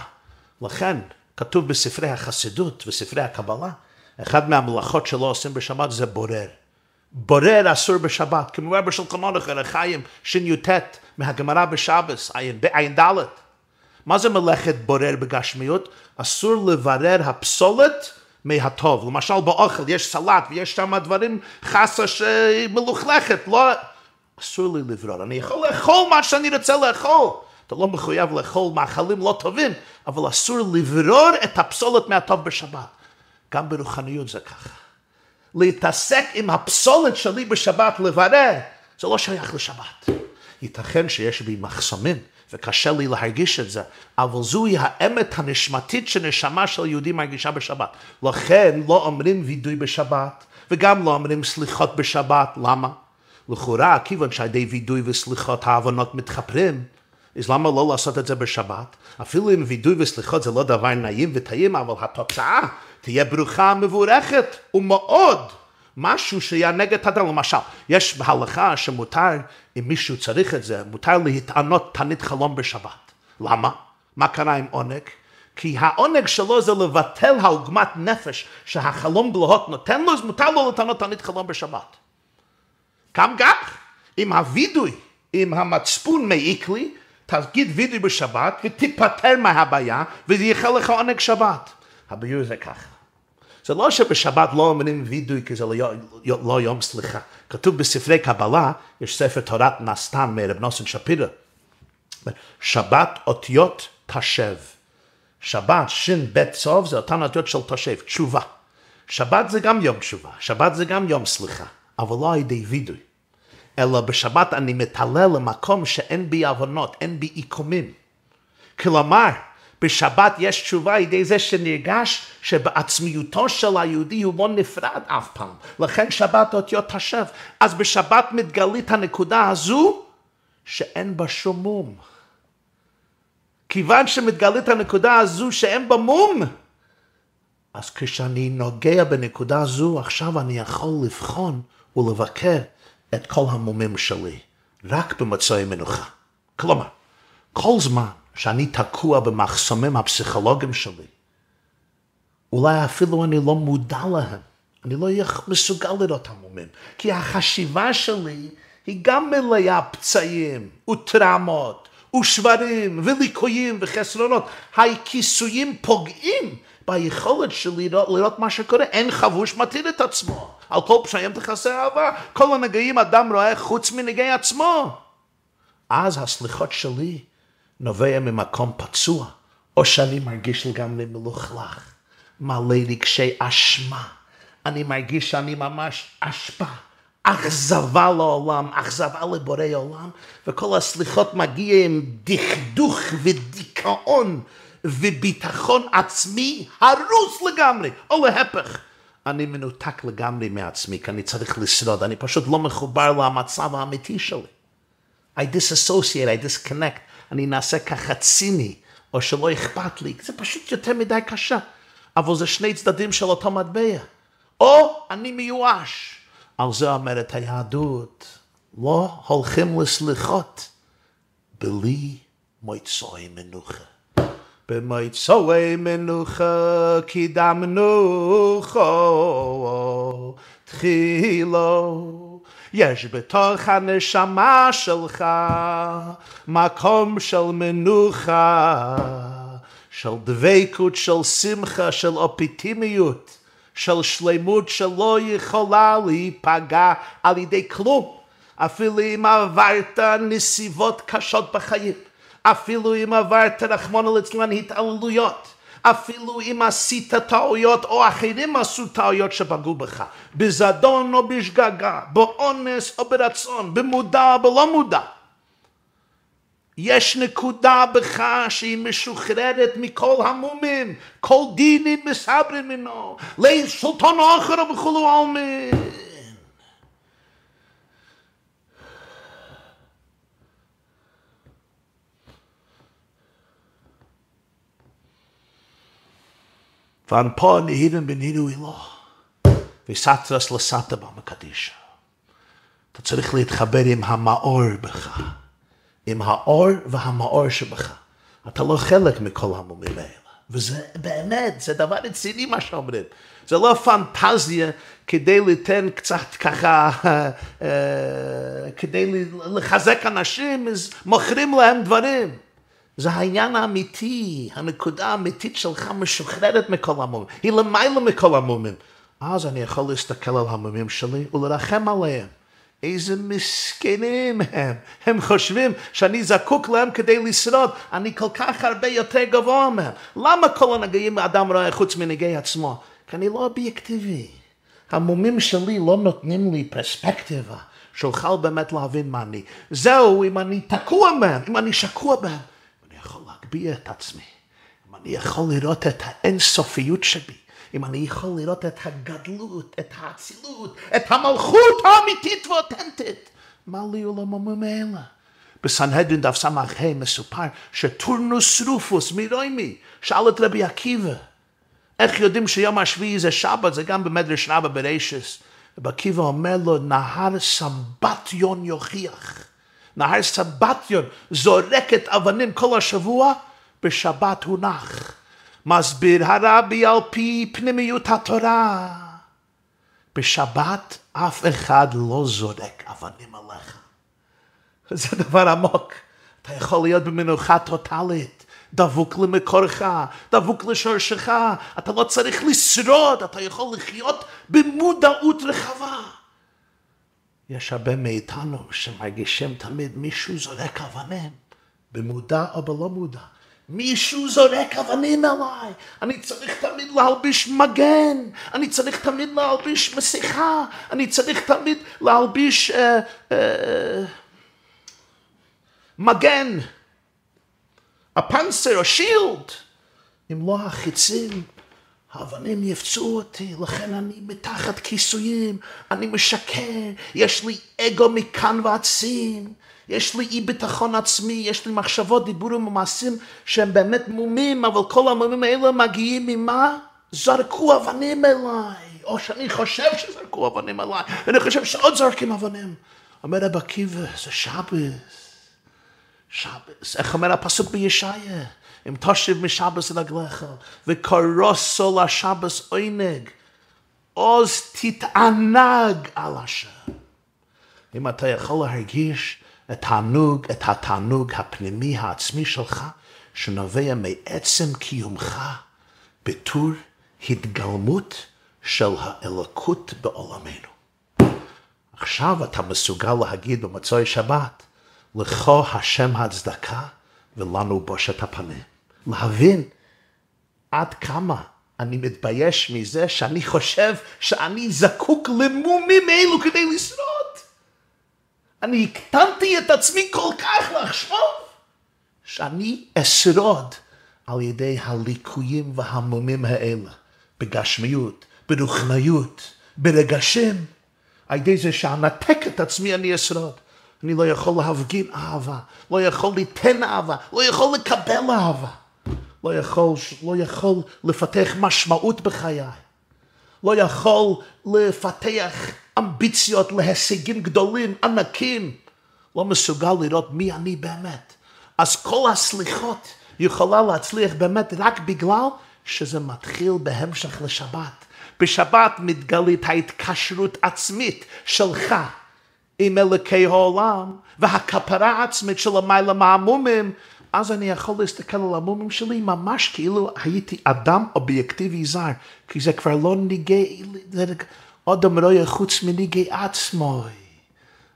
S1: לכן כתוב בספרי החסידות וספרי הקבלה, אחד מהמלאכות שלא עושים בשבת זה בורר. בורר אסור בשבת, כמו רבי של קמונך, חיים שי"ט מהגמרא בשבס, עין ד'. מה זה מלאכת בורר בגשמיות? אסור לברר הפסולת מהטוב. למשל באוכל יש סלט ויש שם דברים חסה שמלוכלכת, לא... אסור לי לברור, אני יכול לאכול מה שאני רוצה לאכול. אתה לא מחויב לאכול מאכלים לא טובים, אבל אסור לברור את הפסולת מהטוב בשבת. גם ברוחניות זה ככה. להתעסק עם הפסולת שלי בשבת, לברר, זה לא שייך לשבת. ייתכן שיש בי מחסומים. וקשה לי להרגיש את זה, אבל זוהי האמת הנשמתית שנשמה של יהודי מרגישה בשבת. לכן לא אומרים וידוי בשבת, וגם לא אומרים סליחות בשבת. למה? לכאורה, כיוון שעל ידי וידוי וסליחות העוונות מתחפרים, אז למה לא לעשות את זה בשבת? אפילו אם וידוי וסליחות זה לא דבר נעים וטעים, אבל התוצאה תהיה ברוכה מבורכת ומאוד. משהו שיענג את למשל, יש בהלכה שמותר, אם מישהו צריך את זה, מותר להתענות תנית חלום בשבת. למה? מה קרה עם עונג? כי העונג שלו זה לבטל העוגמת נפש שהחלום בלהות נותן לו, אז מותר לו לטענות תנית חלום בשבת. גם כך, אם הווידוי, אם המצפון מעיק לי, תגיד וידוי בשבת ותיפטר מהבעיה וזה יחל לך עונג שבת. הביור זה ככה. זה לא שבשבת לא אומרים וידוי כי זה לא, לא, יום סליחה. כתוב בספרי קבלה, יש ספר תורת נסתן מרב נוסן שפירא. שבת אותיות תשב. שבת שין בית צוב זה אותן אותיות של תשב, תשובה. שבת זה גם יום תשובה, שבת זה גם יום סליחה, אבל לא על ידי וידוי. אלא בשבת אני מתעלה למקום שאין בי עוונות, אין בי עיקומים. כלומר, בשבת יש תשובה על ידי זה שנרגש שבעצמיותו של היהודי הוא לא נפרד אף פעם. לכן שבת אותיות השב. אז בשבת מתגלית הנקודה הזו שאין בה שום מום. כיוון שמתגלית הנקודה הזו שאין בה מום, אז כשאני נוגע בנקודה זו, עכשיו אני יכול לבחון ולבקר את כל המומים שלי, רק במצוי מנוחה. כלומר, כל זמן שאני תקוע במחסומים הפסיכולוגיים שלי, אולי אפילו אני לא מודע להם, אני לא מסוגל לראות המומים, כי החשיבה שלי היא גם מלאה פצעים וטראומות ושברים וליקויים וחסרונות. הכיסויים פוגעים ביכולת שלי לראות, לראות מה שקורה. אין חבוש מתיר את עצמו. על כל פשעים תכסה אהבה. כל הנגעים אדם רואה חוץ מנגעי עצמו. אז הסליחות שלי נובע ממקום פצוע, או שאני מרגיש לגמרי מלוכלך, מלא רגשי אשמה. אני מרגיש שאני ממש אשפה. אכזבה לעולם, אכזבה לבורא עולם, וכל הסליחות מגיע עם דכדוך ודיכאון וביטחון עצמי הרוס לגמרי, או להפך. אני מנותק לגמרי מעצמי, כי אני צריך לשרוד, אני פשוט לא מחובר למצב האמיתי שלי. I disassociate, I disconnect, אני נעשה ככה ציני, או שלא אכפת לי, זה פשוט יותר מדי קשה. אבל זה שני צדדים של אותו מטבע. או אני מיואש. על זה אומרת היהדות, לא הולכים לסליחות בלי מויצוי מנוחה. במויצוי מנוחה קידמנו חו תחילו. יש בתוך הנשמה שלך מקום של מנוחה, של דבקות, של שמחה, של אופטימיות. של שלמות שלא יכולה להיפגע על ידי כלום. אפילו אם עברת נסיבות קשות בחיים, אפילו אם עברת רחמנא ליצלן התעללויות, אפילו אם עשית טעויות או אחרים עשו טעויות שפגעו בך, בזדון או בשגגה, באונס או ברצון, במודע או בלא מודע. יש נקודה בך שהיא משוחררת מכל המומים, כל דינים מסברים ממנו, ליל סולטון אחר וכולו עלמין. ואן פה נהירים בנינו אילו, וסתרס לסתה במקדישה. אתה צריך להתחבר עם המאור בך. עם האור והמאור שבך. אתה לא חלק מכל המומים האלה. וזה באמת, זה דבר רציני מה שאומרים. זה לא פנטזיה כדי ליתן קצת ככה, כדי לחזק אנשים, מוכרים להם דברים. זה העניין האמיתי, הנקודה האמיתית שלך משוחררת מכל המומים, היא למעלה מכל המומים. אז אני יכול להסתכל על המומים שלי ולרחם עליהם. איזה מסכנים הם. הם חושבים שאני זקוק להם כדי לשרוד. אני כל כך הרבה יותר גבוה מהם. למה כל הנגעים האדם רואה חוץ מנגעי עצמו? כי אני לא אובייקטיבי. המומים שלי לא נותנים לי פרספקטיבה שאוכל באמת להבין מה אני. זהו, אם אני תקוע בהם, אם אני שקוע בהם, להגביה את עצמי. אם אני יכול לראות את האינסופיות שבי. אם אני יכול לראות את הגדלות, את האצילות, את המלכות האמיתית ואותנטית, מה לי עולמם האלה? בסנהדרין דף ס"ה מסופר שטורנוס רופוס מרוימי שאל את רבי עקיבא איך יודעים שיום השביעי זה שבת, זה גם במדרש רבה ברישס. רבי עקיבא אומר לו, נהר סמבטיון יוכיח. נהר סמבטיון זורק את אבנים כל השבוע, בשבת הוא נח. מסביר הרבי על פי פנימיות התורה. בשבת אף אחד לא זורק אבנים עליך. זה דבר עמוק. אתה יכול להיות במנוחה טוטאלית, דבוק למקורך, דבוק לשורשך, אתה לא צריך לשרוד, אתה יכול לחיות במודעות רחבה. יש הרבה מאיתנו שמרגישים תמיד מישהו זורק אבנים, במודע או בלא מודע. מישהו זורק אבנים אליי, אני צריך תמיד להלביש מגן, אני צריך תמיד להלביש מסכה, אני צריך תמיד להלביש אה, אה, מגן, הפנסר או שילד. אם לא החיצים, האבנים יפצעו אותי, לכן אני מתחת כיסויים, אני משקר, יש לי אגו מכאן ועצים, יש לי אי ביטחון עצמי, יש לי מחשבות, דיבורים ומעשים שהם באמת מומים, אבל כל המומים האלה מגיעים ממה? זרקו אבנים אליי, או שאני חושב שזרקו אבנים אליי, ואני חושב שעוד זורקים אבנים. אומר רב עקיבא, זה שבס, שבס, איך אומר הפסוק בישעיה? אם תושיב משבס רגליך, וקורוסו לשבס עונג, עוז תתענג על השם. אם אתה יכול להרגיש את התענוג, את התענוג הפנימי העצמי שלך, שנובע מעצם קיומך בתור התגלמות של האלוקות בעולמנו. עכשיו אתה מסוגל להגיד במצוי שבת, לכו השם הצדקה ולנו בושת הפנים. להבין עד כמה אני מתבייש מזה שאני חושב שאני זקוק למומים אלו כדי לשרוד. אני הקטנתי את עצמי כל כך לחשוב שאני אשרוד על ידי הליקויים והמומים האלה, בגשמיות, ברוחניות, ברגשים. על ידי זה שאנתק את עצמי אני אשרוד. אני לא יכול להפגין אהבה, לא יכול ליתן אהבה, לא יכול לקבל אהבה, לא יכול, לא יכול לפתח משמעות בחיי, לא יכול לפתח אמביציות להישגים גדולים, ענקים, לא מסוגל לראות מי אני באמת. אז כל הסליחות יכולה להצליח באמת רק בגלל שזה מתחיל בהמשך לשבת. בשבת מתגלית ההתקשרות עצמית שלך עם אלוקי העולם, והכפרה העצמית של המעלה מהמומים, אז אני יכול להסתכל על המומים שלי ממש כאילו הייתי אדם אובייקטיבי זר, כי זה כבר לא ניגי, אדם רואה חוץ מניגי עצמו.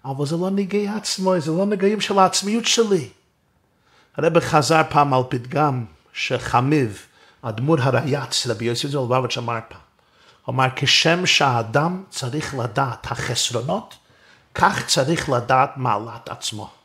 S1: אבל זה לא ניגי עצמו, זה לא נגעים של העצמיות שלי. הרב חזר פעם על פתגם שחמיב, אדמו"ר הרייץ, רבי יוסי זולבביץ' אמר פעם. אמר, כשם שהאדם צריך לדעת החסרונות, כך צריך לדעת מעלת עצמו.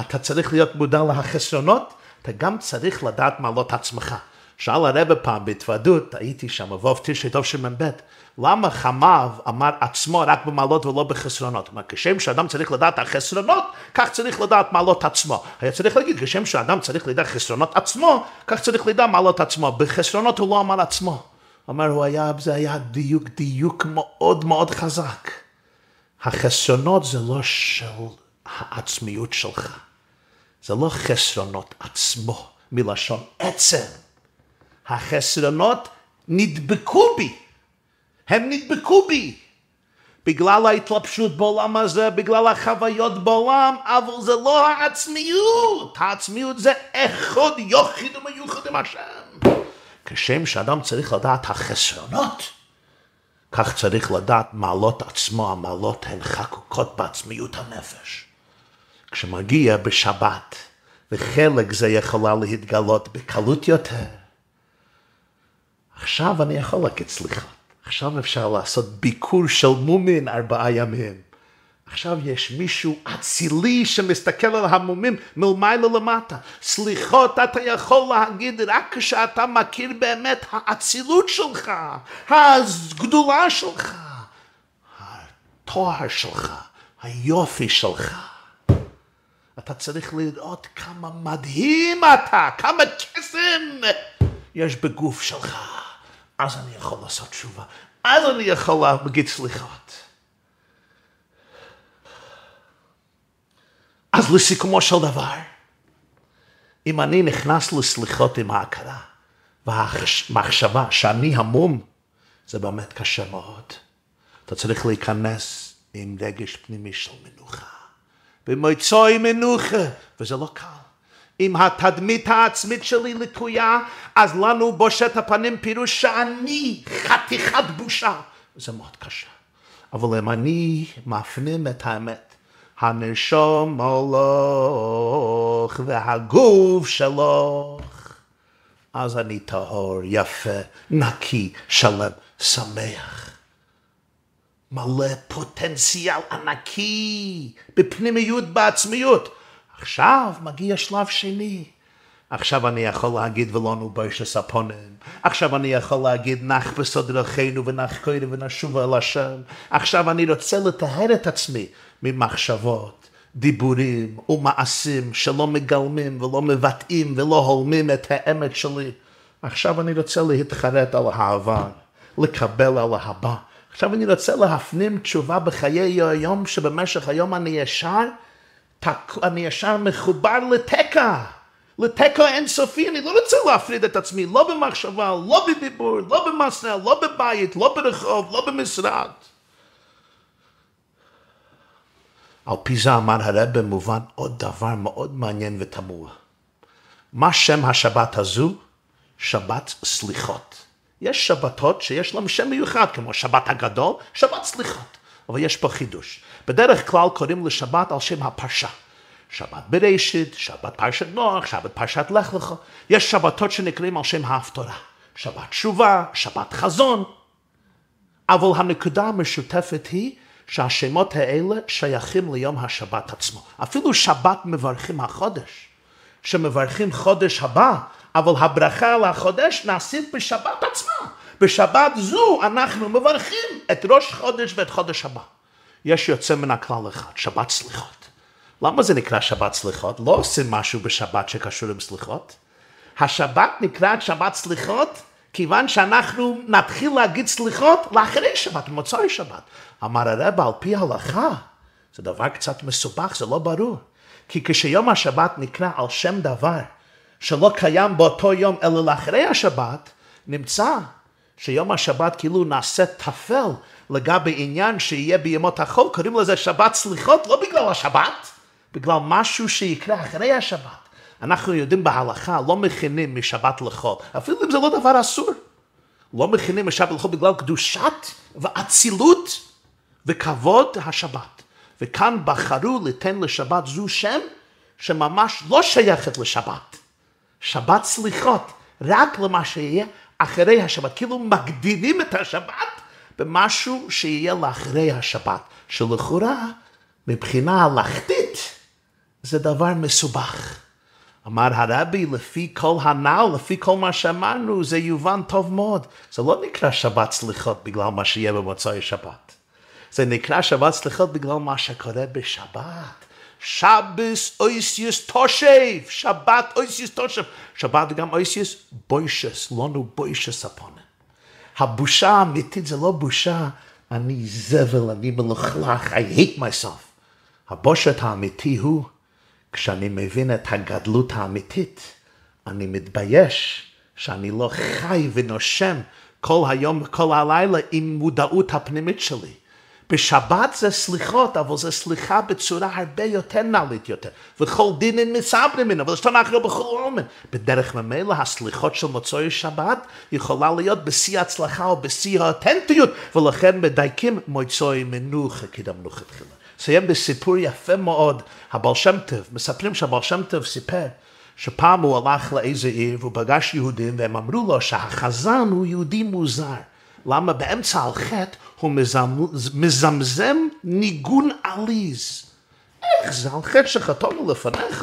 S1: אתה צריך להיות מודע לחסרונות, אתה גם צריך לדעת מעלות עצמך. שאל הרבה פעם בהתוודות, הייתי שם, ווב תשעי טוב שמ"ב, למה חמיו אמר עצמו רק במעלות ולא בחסרונות? כלומר, כשם שאדם צריך לדעת החסרונות, כך צריך לדעת מעלות עצמו. היה צריך להגיד, כשם שאדם צריך לדעת חסרונות עצמו, כך צריך לדעת מעלות עצמו. בחסרונות הוא לא אמר עצמו. אמר, הוא היה, זה היה דיוק, דיוק מאוד מאוד חזק. החסרונות זה לא של העצמיות שלך. זה לא חסרונות עצמו, מלשון עצם. החסרונות נדבקו בי. הם נדבקו בי. בגלל ההתלבשות בעולם הזה, בגלל החוויות בעולם, אבל זה לא העצמיות. העצמיות זה אחד יוחיד ומיוחד עם השם. כשם שאדם צריך לדעת החסרונות, כך צריך לדעת מעלות עצמו, המעלות הן חקוקות בעצמיות הנפש. כשמגיע בשבת, וחלק זה יכולה להתגלות בקלות יותר, עכשיו אני יכול להגיד סליחה. עכשיו אפשר לעשות ביקור של מומין ארבעה ימים. עכשיו יש מישהו אצילי שמסתכל על המומים מלמעלה למטה. סליחות אתה יכול להגיד רק כשאתה מכיר באמת האצילות שלך, הגדולה שלך, התואר שלך, היופי שלך. אתה צריך לראות כמה מדהים אתה, כמה קסם יש בגוף שלך. אז אני יכול לעשות תשובה, אז אני יכול להגיד סליחות. אז לסיכומו של דבר, אם אני נכנס לסליחות עם ההכרה והמחשבה שאני המום, זה באמת קשה מאוד. אתה צריך להיכנס עם רגש פנימי של מנוחה. במוצאי מנוחה, וזה לא קל. אם התדמית העצמית שלי לקויה, אז לנו בושת הפנים פירוש שאני חתיכת בושה. זה מאוד קשה. אבל אם אני מפנים את האמת, הנשום מולוך והגוף שלוך אז אני טהור, יפה, נקי, שלם, שמח. מלא פוטנציאל ענקי, בפנימיות, בעצמיות. עכשיו מגיע שלב שני. עכשיו אני יכול להגיד ולונו בוישס הפונים. עכשיו אני יכול להגיד נח בסוד דרכינו ונח קודם ונשוב אל השם. עכשיו אני רוצה לטהר את עצמי ממחשבות, דיבורים ומעשים שלא מגלמים ולא מבטאים ולא הולמים את האמת שלי. עכשיו אני רוצה להתחרט על העבר, לקבל על הבא. עכשיו אני רוצה להפנים תשובה בחיי היום שבמשך היום אני ישר, אני ישר מחובר לתקע. לתיקו אינסופי, אני לא רוצה להפריד את עצמי, לא במחשבה, לא בדיבור, לא במסנל, לא בבית, לא ברחוב, לא במשרד. על פי זה אמר הרב במובן עוד דבר מאוד מעניין ותמוה. מה שם השבת הזו? שבת סליחות. יש שבתות שיש להם שם מיוחד, כמו שבת הגדול, שבת סליחות. אבל יש פה חידוש. בדרך כלל קוראים לשבת על שם הפרשה. שבת בראשית, שבת פרשת נוח, שבת פרשת לך לך. יש שבתות שנקראים על שם ההפטרה. שבת תשובה, שבת חזון. אבל הנקודה המשותפת היא שהשמות האלה שייכים ליום השבת עצמו. אפילו שבת מברכים החודש, שמברכים חודש הבא, אבל הברכה על החודש נעשית בשבת עצמה. בשבת זו אנחנו מברכים את ראש חודש ואת חודש הבא. יש יוצא מן הכלל אחד, שבת סליחות. למה זה נקרא שבת סליחות? לא עושים משהו בשבת שקשור עם סליחות. השבת נקראת שבת סליחות כיוון שאנחנו נתחיל להגיד סליחות לאחרי שבת, במוצאי שבת. אמר הרב על פי ההלכה, זה דבר קצת מסובך, זה לא ברור. כי כשיום השבת נקרא על שם דבר שלא קיים באותו יום אלא לאחרי השבת, נמצא שיום השבת כאילו נעשה טפל לגבי עניין שיהיה בימות החול, קוראים לזה שבת סליחות לא בגלל השבת, בגלל משהו שיקרה אחרי השבת. אנחנו יודעים בהלכה, לא מכינים משבת לחול, אפילו אם זה לא דבר אסור. לא מכינים משבת לחול בגלל קדושת ואצילות וכבוד השבת. וכאן בחרו ליתן לשבת זו שם שממש לא שייכת לשבת. שבת סליחות, רק למה שיהיה אחרי השבת. כאילו מגדירים את השבת במשהו שיהיה לאחרי השבת, שלכאורה מבחינה הלכתית זה דבר מסובך. אמר הרבי, לפי כל הנ"ל, לפי כל מה שאמרנו, זה יובן טוב מאוד. זה לא נקרא שבת סליחות בגלל מה שיהיה במוצאי שבת. זה נקרא שבת סליחות בגלל מה שקורה בשבת. שבס אויסיוס תושב, שבת אויסיוס תושב. שבת גם אויסיוס בוישס, לנו בוישס הפונה. הבושה האמיתית זה לא בושה, אני זבל, אני מלוכלך, I hate myself. הבושת האמיתי הוא כשאני מבין את הגדלות האמיתית, אני מתבייש שאני לא חי ונושם כל היום וכל הלילה עם מודעות הפנימית שלי. בשבת זה סליחות, אבל זה סליחה בצורה הרבה יותר נעלית יותר. וכל דינין מסברים ממנו, אבל אנחנו בכל אומן. בדרך ממילא הסליחות של מוצאי שבת יכולה להיות בשיא ההצלחה או בשיא האותנטיות, ולכן מדייקים מוצאי מנוחה כדמנוחה תחילה. סיים בסיפור יפה מאוד, הבעל שם טוב, מספרים שהבעל שם טוב סיפר שפעם הוא הלך לאיזה עיר והוא פגש יהודים והם אמרו לו שהחזן הוא יהודי מוזר. למה באמצע על חטא הוא מזמזם ניגון עליז. איך זה על חטא שחתונו לפניך?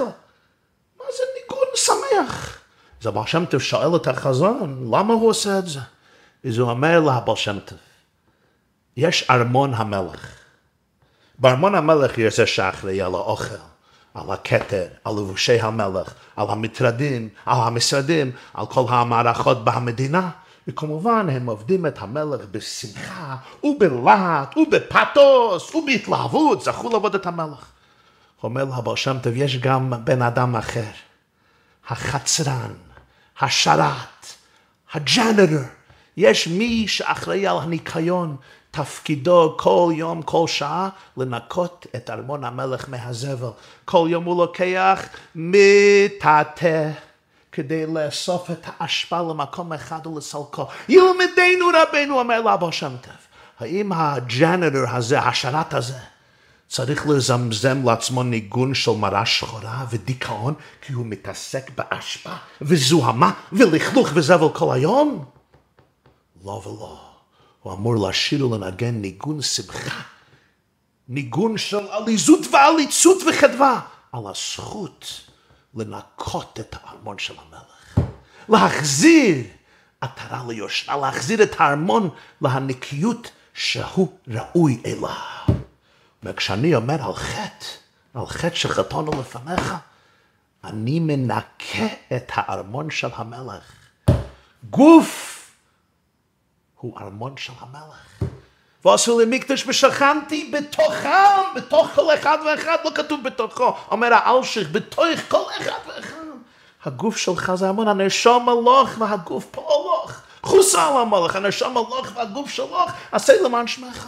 S1: מה זה ניגון שמח? אז הבעל שם טוב שואל את החזון, למה הוא עושה את זה? אז הוא אומר לבעל שם טוב, יש ארמון המלך. בארמון המלך יש זה שאחראי על האוכל, על הכתר, על לבושי המלך, על המטרדים, על המשרדים, על כל המערכות במדינה. וכמובן הם עובדים את המלך בשמחה ובלהט ובפתוס ובהתלהבות, זכו לעבוד את המלך. אומר לבעל שם טוב, יש גם בן אדם אחר, החצרן, השרת, הג'אנרר, יש מי שאחראי על הניקיון, תפקידו כל יום, כל שעה, לנקות את ארמון המלך מהזבל. כל יום הוא לוקח מטאטא כדי לאסוף את האשפה למקום אחד ולסלקו. ילמדנו רבנו, אומר לאבא שם טוב. האם הג'אנטר הזה, השרת הזה, צריך לזמזם לעצמו ניגון של מראה שחורה ודיכאון, כי הוא מתעסק באשפה וזוהמה ולכלוך וזבל כל היום? לא ולא. הוא אמור לשיר ולנגן ניגון שמחה, ניגון של עליזות ועליצות וחדווה, על הזכות לנקות את הארמון של המלך, להחזיר עטרה ליושנה, להחזיר את הארמון להנקיות שהוא ראוי אליו. וכשאני אומר על חטא, על חטא שחטאנו לפניך, אני מנקה את הארמון של המלך. גוף הוא ארמון של המלך. ועשו לי מקדש ושכנתי בתוכם, בתוך כל אחד ואחד, לא כתוב בתוכו, אומר האלשיך, בתוך כל אחד ואחד. הגוף שלך זה המון, הנשום מלוך והגוף פה הלוך. חוסה על המלך, הנשום מלוך והגוף שלוך, עשה למען שמך.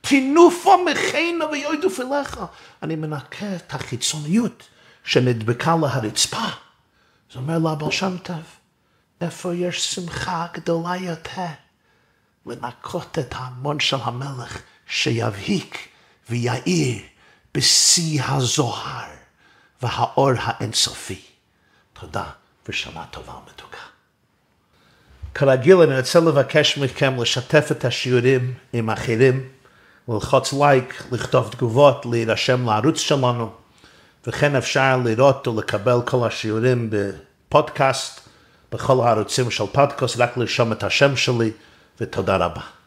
S1: תינופו מחיינו ויועדוף אליך. אני מנקה את החיצוניות שנדבקה להרצפה. זה אומר לה שם טוב, איפה יש שמחה גדולה יותר? לנקות את ההמון של המלך שיבהיק ויעיר בשיא הזוהר והאור האינסופי. תודה ושנה טובה ומתוקה. כרגיל אני רוצה לבקש מכם לשתף את השיעורים עם אחרים, ללחוץ לייק, לכתוב תגובות, להירשם לערוץ שלנו, וכן אפשר לראות ולקבל כל השיעורים בפודקאסט, בכל הערוצים של פודקאסט, רק לרשום את השם שלי. ותודה רבה.